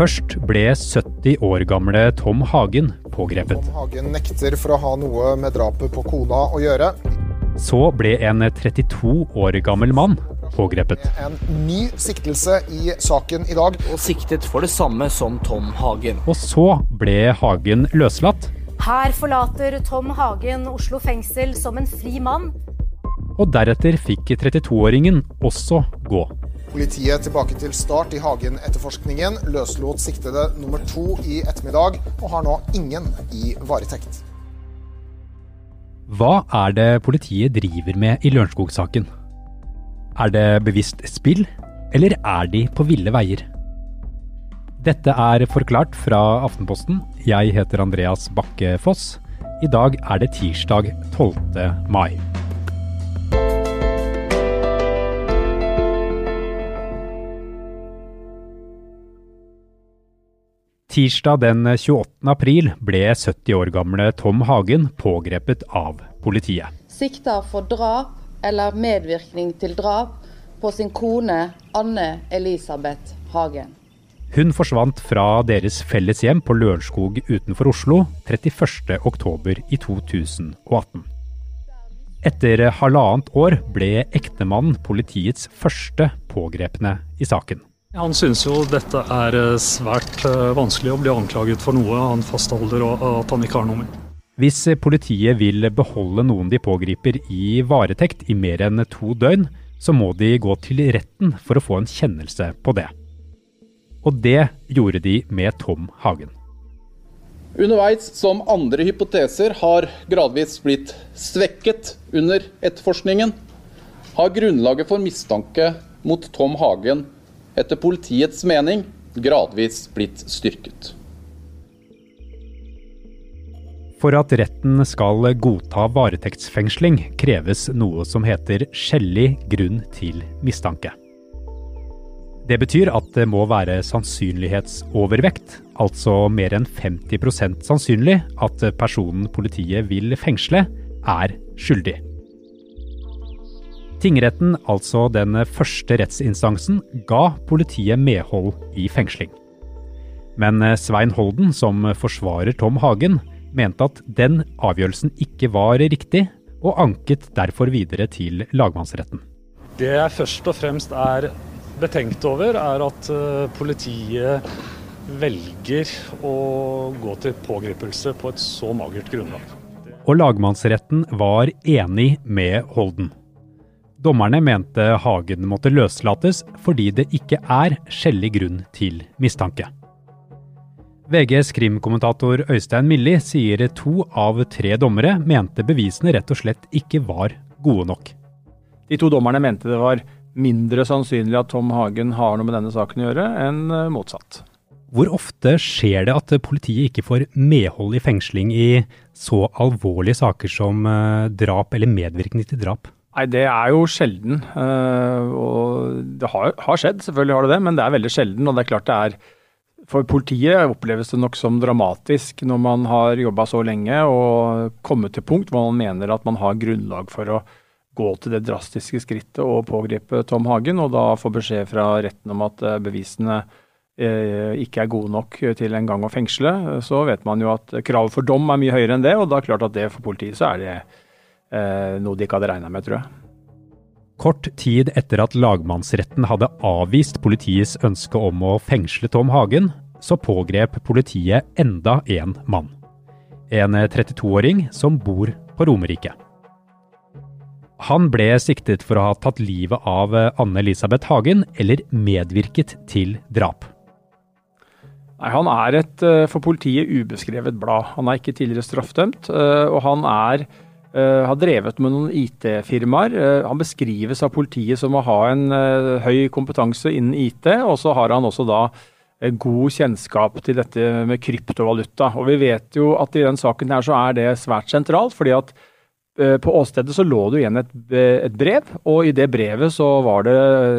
Først ble 70 år gamle Tom Hagen pågrepet. Tom Hagen nekter for å ha noe med drapet på kona å gjøre. Så ble en 32 år gammel mann pågrepet. En ny siktelse i saken i dag. Og siktet for det samme som Tom Hagen. Og så ble Hagen løslatt. Her forlater Tom Hagen Oslo fengsel som en fri mann. Og deretter fikk 32-åringen også gå. Politiet tilbake til start i Hagen-etterforskningen. Løslot siktede nummer to i ettermiddag, og har nå ingen i varetekt. Hva er det politiet driver med i Lørenskog-saken? Er det bevisst spill, eller er de på ville veier? Dette er Forklart fra Aftenposten. Jeg heter Andreas Bakke Foss. I dag er det tirsdag 12. mai. Tirsdag den 28. april ble 70 år gamle Tom Hagen pågrepet av politiet. Sikta for drap eller medvirkning til drap på sin kone Anne Elisabeth Hagen. Hun forsvant fra deres felles hjem på Lørenskog utenfor Oslo 31.10 i 2018. Etter halvannet år ble ektemannen politiets første pågrepne i saken. Han synes jo dette er eh, svært eh, vanskelig å bli anklaget for noe han fastholder og at han ikke har noe med. Hvis politiet vil beholde noen de pågriper i varetekt i mer enn to døgn, så må de gå til retten for å få en kjennelse på det. Og det gjorde de med Tom Hagen. Underveis som andre hypoteser har gradvis blitt svekket under etterforskningen, har grunnlaget for mistanke mot Tom Hagen etter politiets mening gradvis blitt styrket. For at retten skal godta varetektsfengsling, kreves noe som heter skjellig grunn til mistanke. Det betyr at det må være sannsynlighetsovervekt, altså mer enn 50% sannsynlig at personen politiet vil fengsle, er skyldig. Tingretten, altså den første rettsinstansen, ga politiet medhold i fengsling. Men Svein Holden, som forsvarer Tom Hagen, mente at den avgjørelsen ikke var riktig, og anket derfor videre til lagmannsretten. Det jeg først og fremst er betenkt over, er at eh, politiet velger å gå til pågripelse på et så magert grunnlag. Og lagmannsretten var enig med Holden. Dommerne mente Hagen måtte løslates fordi det ikke er skjellig grunn til mistanke. VGs krimkommentator Øystein Milli sier to av tre dommere mente bevisene rett og slett ikke var gode nok. De to dommerne mente det var mindre sannsynlig at Tom Hagen har noe med denne saken å gjøre, enn eh, motsatt. Hvor ofte skjer det at politiet ikke får medhold i fengsling i så alvorlige saker som eh, drap eller medvirkning til drap? Nei, Det er jo sjelden. Eh, og Det har, har skjedd, selvfølgelig har det det, men det er veldig sjelden. og det er klart det er for politiet oppleves det nok som dramatisk når man har jobba så lenge og kommet til punkt hvor man mener at man har grunnlag for å gå til det drastiske skrittet og pågripe Tom Hagen, og da få beskjed fra retten om at bevisene eh, ikke er gode nok til en gang å fengsle, så vet man jo at kravet for dom er mye høyere enn det. Og da er det klart at det for politiet så er det eh, noe de ikke hadde regna med, tror jeg. Kort tid etter at lagmannsretten hadde avvist politiets ønske om å fengsle Tom Hagen, så pågrep politiet enda en mann. En 32-åring som bor på Romerike. Han ble siktet for å ha tatt livet av Anne Elisabeth Hagen eller medvirket til drap. Nei, Han er et eh, for politiet ubeskrevet blad. Han er ikke tidligere straffedømt, eh, og han er Uh, har drevet med noen IT-firmaer. Uh, han beskrives av politiet som å ha en uh, høy kompetanse innen IT, og så har han også da god kjennskap til dette med kryptovaluta. Og Vi vet jo at i den saken her så er det svært sentralt, fordi at på åstedet så lå det igjen et, brev, og i det brevet så var det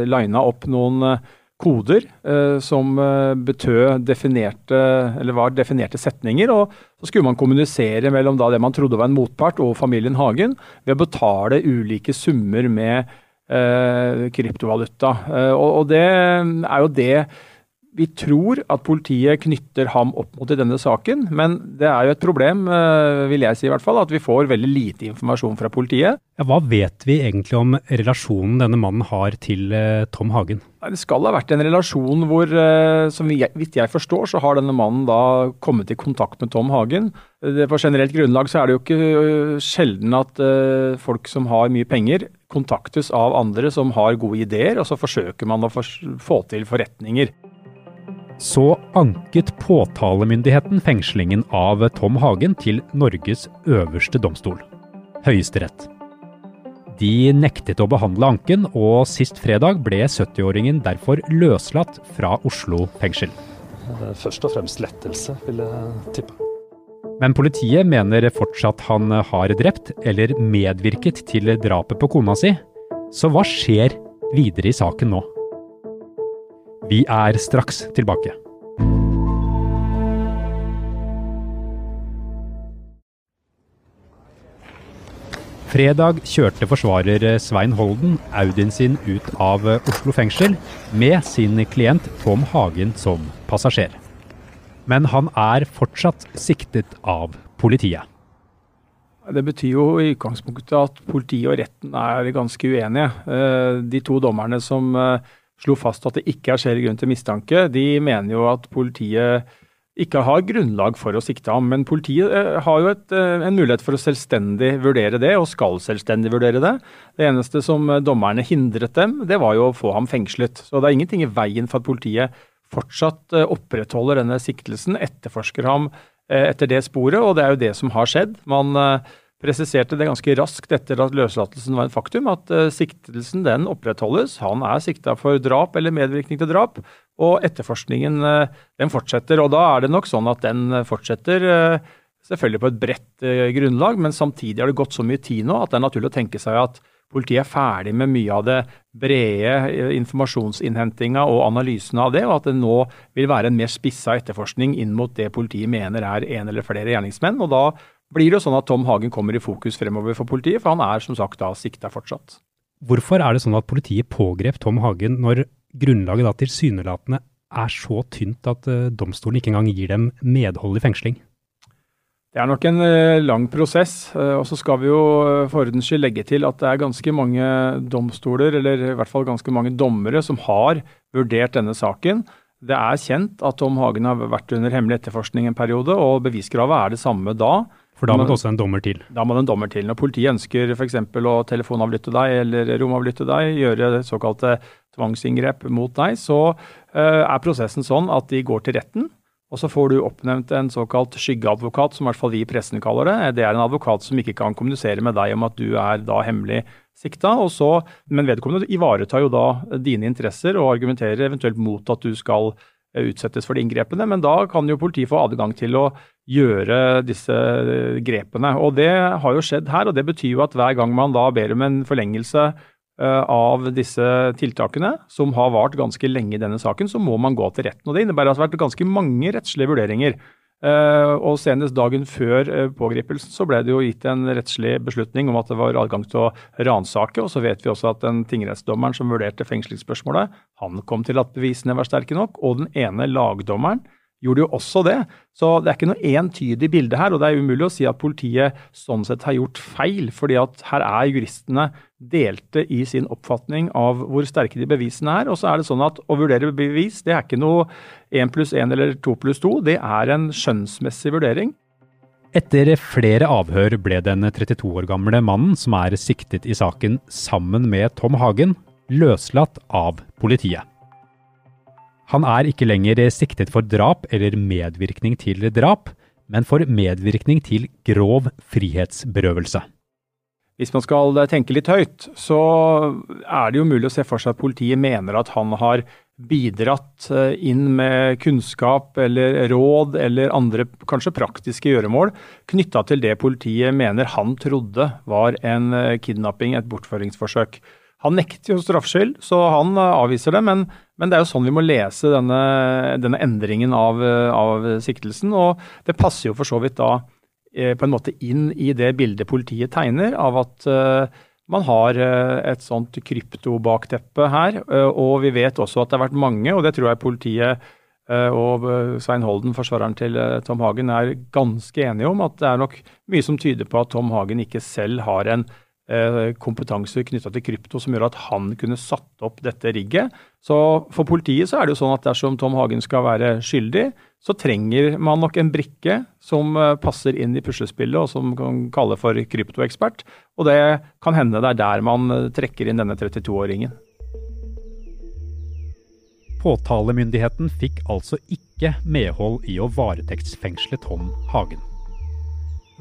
lina opp noen koder eh, som eh, betød definerte, eller var definerte setninger. og Så skulle man kommunisere mellom da det man trodde var en motpart og familien Hagen ved å betale ulike summer med eh, kryptovaluta. Eh, og, og, det er jo det vi tror at politiet knytter ham opp mot i denne saken, men det er jo et problem, eh, vil jeg si i hvert fall, at vi får veldig lite informasjon fra politiet. Ja, hva vet vi egentlig om relasjonen denne mannen har til eh, Tom Hagen? Det skal ha vært en relasjon hvor, eh, som vidt jeg forstår, så har denne mannen da kommet i kontakt med Tom Hagen. På generelt grunnlag så er det jo ikke sjelden at folk som har mye penger, kontaktes av andre som har gode ideer, og så forsøker man å få til forretninger så anket påtalemyndigheten fengslingen av Tom Hagen til Norges øverste domstol, Høyesterett. De nektet å behandle anken, og sist fredag ble 70-åringen derfor løslatt fra Oslo fengsel. Først og fremst lettelse, vil jeg tippe. Men politiet mener fortsatt han har drept eller medvirket til drapet på kona si. Så hva skjer videre i saken nå? Vi er straks tilbake. Fredag kjørte forsvarer Svein Holden Audien sin ut av Oslo fengsel med sin klient Tom Hagen som passasjer. Men han er fortsatt siktet av politiet. Det betyr jo i utgangspunktet at politiet og retten er ganske uenige. Eh, de to dommerne som eh, slo fast at det ikke er skjellig grunn til mistanke, de mener jo at politiet ikke har grunnlag for å sikte ham. Men politiet eh, har jo et, eh, en mulighet for å selvstendig vurdere det, og skal selvstendig vurdere det. Det eneste som eh, dommerne hindret dem, det var jo å få ham fengslet. Så det er ingenting i veien for at politiet fortsatt opprettholder denne siktelsen, etterforsker ham etter det sporet, og det er jo det som har skjedd. Man presiserte det ganske raskt etter at løslatelsen var en faktum, at uh, siktelsen den opprettholdes. Han er sikta for drap eller medvirkning til drap, og etterforskningen uh, den fortsetter. Og da er det nok sånn at den fortsetter uh, selvfølgelig på et bredt grunnlag, men samtidig har det gått så mye tid nå at det er naturlig å tenke seg at politiet er ferdig med mye av det brede informasjonsinnhentinga og analysene av det, og at det nå vil være en mer spissa etterforskning inn mot det politiet mener er en eller flere gjerningsmenn. og da blir det jo sånn at Tom Hagen kommer i fokus fremover for politiet, for han er som sagt da sikta fortsatt. Hvorfor er det sånn at politiet pågrep Tom Hagen når grunnlaget da tilsynelatende er så tynt at uh, domstolen ikke engang gir dem medhold i fengsling? Det er nok en uh, lang prosess. Uh, og så skal vi jo for ordens skyld legge til at det er ganske mange domstoler, eller i hvert fall ganske mange dommere, som har vurdert denne saken. Det er kjent at Tom Hagen har vært under hemmelig etterforskning en periode, og beviskravet er det samme da. For da må det også en dommer til? Da må det en dommer til. Når politiet ønsker f.eks. å telefonavlytte deg eller romavlytte deg, gjøre såkalte tvangsinngrep mot deg, så uh, er prosessen sånn at de går til retten. Og så får du oppnevnt en såkalt skyggeadvokat, som i hvert fall vi i pressen kaller det. Det er en advokat som ikke kan kommunisere med deg om at du er da hemmelig sikta. Og så, men vedkommende ivaretar jo da dine interesser og argumenterer eventuelt mot at du skal Eh, utsettes for de inngrepene. Men da kan jo politiet få adgang til å gjøre disse grepene. Og det har jo skjedd her, og det betyr jo at hver gang man da ber om en forlengelse eh, av disse tiltakene, som har vart ganske lenge i denne saken, så må man gå til retten. Og Det innebærer at det har vært ganske mange rettslige vurderinger. Uh, og Senest dagen før uh, pågripelsen så ble det jo gitt en rettslig beslutning om at det var adgang til å ransake. Og så vet vi også at den tingrettsdommeren som vurderte fengslingsspørsmålet, han kom til at bevisene var sterke nok. Og den ene lagdommeren gjorde jo også det. Så det er ikke noe entydig bilde her. Og det er umulig å si at politiet sånn sett har gjort feil, fordi at her er juristene delte i sin oppfatning av hvor sterke de bevisene er. Og så er det sånn at å vurdere bevis, det er ikke noe én pluss én eller to pluss to. Det er en skjønnsmessig vurdering. Etter flere avhør ble den 32 år gamle mannen som er siktet i saken sammen med Tom Hagen, løslatt av politiet. Han er ikke lenger siktet for drap eller medvirkning til drap, men for medvirkning til grov frihetsberøvelse. Hvis man skal tenke litt høyt, så er det jo mulig å se for seg at politiet mener at han har bidratt eh, inn med kunnskap eller råd eller andre kanskje praktiske gjøremål knytta til det politiet mener han trodde var en eh, kidnapping, et bortføringsforsøk. Han nekter jo straffskyld, så han eh, avviser det. Men, men, det er jo sånn vi må lese denne, denne endringen av, av, siktelsen. Og det passer jo for så vidt da eh, på en måte inn i det bildet politiet tegner av at eh, man har eh, et sånt kryptobakteppe her. Og vi vet også at det har vært mange, og det tror jeg politiet og Svein Holden, forsvareren til Tom Hagen, er ganske enige om at det er nok mye som tyder på at Tom Hagen ikke selv har en kompetanse knytta til krypto som gjør at han kunne satt opp dette rigget. Så for politiet så er det jo sånn at dersom Tom Hagen skal være skyldig, så trenger man nok en brikke som eh, passer inn i puslespillet, og som kan kalle for kryptoekspert. Og det kan hende det er der man eh, trekker inn denne 32-åringen. Påtalemyndigheten fikk altså ikke medhold i å varetektsfengsle Tom Hagen.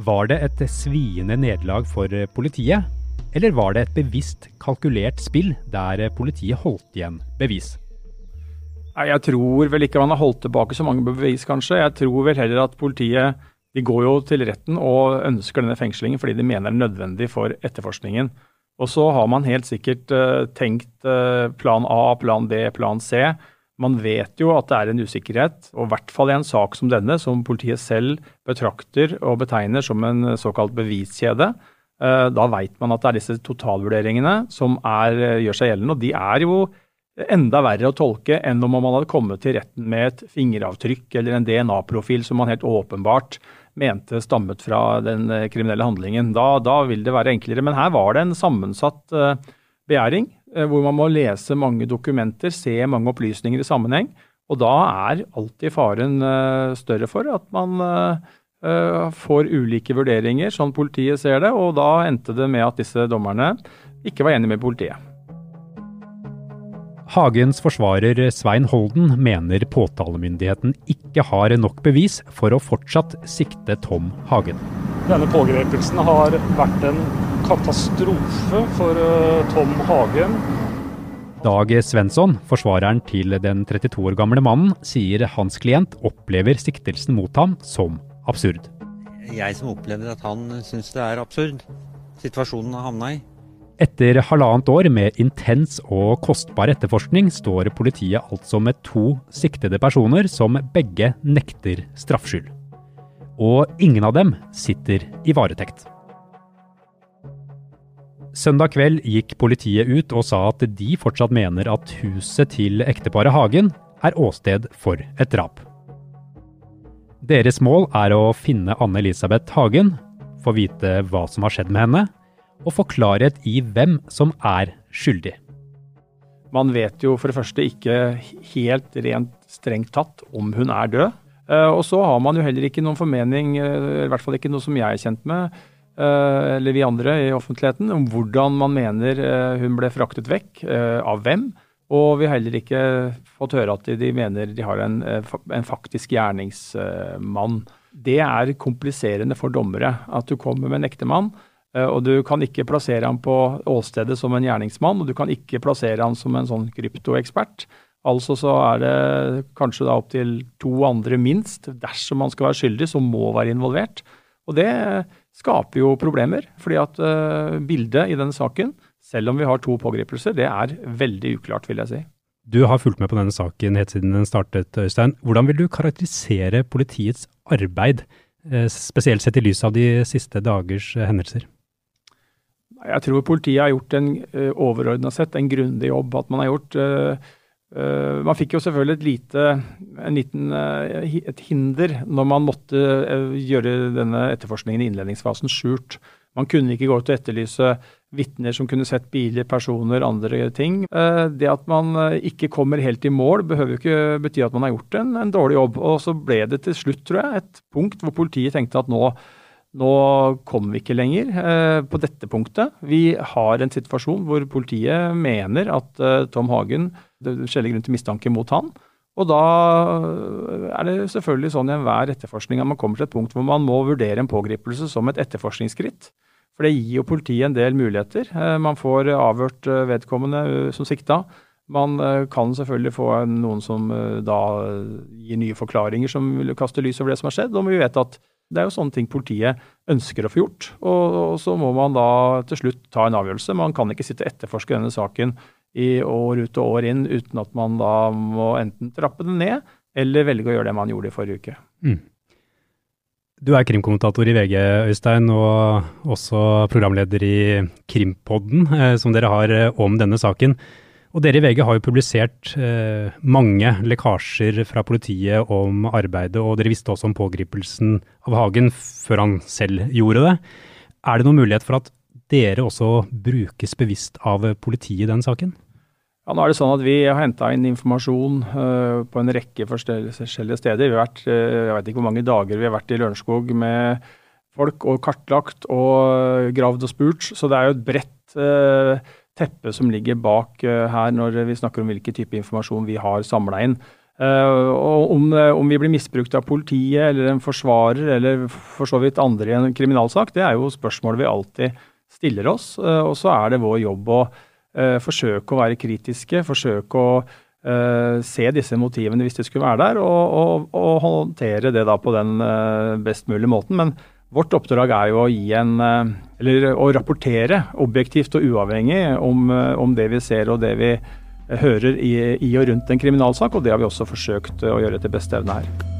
Var det et sviende nederlag for politiet, eller var det et bevisst kalkulert spill der politiet holdt igjen bevis? Jeg tror vel ikke man har holdt tilbake så mange bevis, kanskje. Jeg tror vel heller at politiet de går jo til retten og ønsker denne fengslingen fordi de mener det er nødvendig for etterforskningen. Og så har man helt sikkert uh, tenkt uh, plan A, plan B, plan C. Man vet jo at det er en usikkerhet, og i hvert fall i en sak som denne, som politiet selv betrakter og betegner som en såkalt beviskjede. Eh, da veit man at det er disse totalvurderingene som er, eh, gjør seg gjeldende. Og de er jo enda verre å tolke enn om man hadde kommet til retten med et fingeravtrykk eller en DNA-profil som man helt åpenbart mente stammet fra den eh, kriminelle handlingen. Da, da, vil det være enklere. Men her var det en sammensatt begjæring, hvor man må lese mange dokumenter, se mange opplysninger i sammenheng. Og da er alltid faren større for at man får ulike vurderinger, sånn politiet ser det. Og da endte det med at disse dommerne ikke var enige med politiet. Hagens forsvarer Svein Holden mener påtalemyndigheten ikke har nok bevis for å fortsatt sikte Tom Hagen. Denne pågrepelsen har vært en katastrofe for eh, Tom Hagen. Dag Svensson, forsvareren til den 32 år gamle mannen, sier hans klient opplever siktelsen mot ham som absurd. Jeg som opplever at han syns det er absurd, situasjonen han havna i. Etter halvannet år med intens og kostbar etterforskning står politiet altså med to siktede personer som begge nekter straffskyld. Og ingen av dem sitter i varetekt. Søndag kveld gikk politiet ut og sa at de fortsatt mener at huset til ekteparet Hagen er åsted for et drap. Deres mål er å finne Anne-Elisabeth Hagen, få vite hva som har skjedd med henne, og få klarhet i hvem som er skyldig. Man vet jo for det første ikke helt rent strengt tatt om hun er død. Eh, og så har man jo heller ikke noen formening, eh, i hvert fall ikke noe som jeg er kjent med, eh, eller vi andre i offentligheten, om hvordan man mener hun ble fraktet vekk, av hvem. Og vi har heller ikke fått høre at de mener de har en, eh, en faktisk gjerningsmann. Det er kompliserende for dommere at du kommer med en ektemann, eh, og du kan ikke plassere ham på åstedet som en gjerningsmann, og du kan ikke plassere ham som en sånn kryptoekspert. Altså så er det kanskje da opptil to andre minst, dersom man skal være skyldig, som må være involvert. Og det skaper jo problemer, fordi at uh, bildet i denne saken selv om vi har to pågripelser, det er veldig uklart, vil jeg si. Du har fulgt med på denne saken helt siden den startet, Øystein. Hvordan vil du karakterisere politiets arbeid, eh, spesielt sett i lys av de siste dagers eh, hendelser? Jeg tror politiet har gjort en uh, overordna sett en grundig jobb. At man har gjort uh, Man fikk jo selvfølgelig et lite en liten, et hinder når man måtte gjøre denne etterforskningen i innledningsfasen skjult. Man kunne ikke gå ut og etterlyse vitner som kunne sett biler, personer, andre ting. Eh, det at man eh, ikke kommer helt i mål, behøver jo ikke bety at man har gjort en, en, dårlig jobb. Og så ble det til slutt, tror jeg, et punkt hvor politiet tenkte at nå, nå kommer vi ikke lenger eh, på dette punktet. Vi har en situasjon hvor politiet mener at Tom Hagen Det skjellig grunn til mistanke mot han. Og da er det selvfølgelig sånn i enhver etterforskning at man kommer til et punkt hvor man må vurdere en pågripelse som et etterforskningsskritt. For det gir jo politiet en del muligheter. Eh, man får avhørt eh, vedkommende eh, som sikta. Man kan selvfølgelig få noen som da gir nye forklaringer som vil kaste lys over det som har skjedd. Og vi vet at det er jo sånne ting politiet ønsker å få gjort. Og, så må man da til slutt ta en avgjørelse. Man kan ikke sitte og etterforske denne saken i år ut og år inn uten at man da må enten trappe den ned, eller velge å gjøre det man gjorde i forrige uke. Mm. Du er krimkommentator i VG, Øystein, og også programleder i Krimpodden, eh, som dere har eh, om denne saken. Og dere i VG har jo publisert eh, mange lekkasjer fra politiet om arbeidet, og dere visste også om pågripelsen av Hagen før han selv gjorde det. Er det noen mulighet for at dere også brukes bevisst av politiet i den saken? Ja, nå er det sånn at Vi har henta inn informasjon uh, på en rekke forskjellige steder. Vi har vært, uh, jeg vet ikke hvor mange dager vi har vært i Lørenskog med folk og kartlagt og gravd og spurt. Så det er jo et bredt uh, teppe som ligger bak her når vi snakker om hvilken type informasjon vi har samla inn. Og om, om, vi blir misbrukt av politiet eller en forsvarer eller for så vidt andre i en kriminalsak, det er jo spørsmål vi alltid stiller oss. og så er det vår jobb å forsøke å være kritiske, forsøke å se disse motivene hvis de skulle være der, og, og, og håndtere det da på den best mulige måten. Men Vårt oppdrag er jo å gi en, eh, eller å rapportere objektivt og uavhengig om, eh, om det vi ser og det vi hører i, i, og rundt en kriminalsak, og det har vi også forsøkt å gjøre til beste evne her.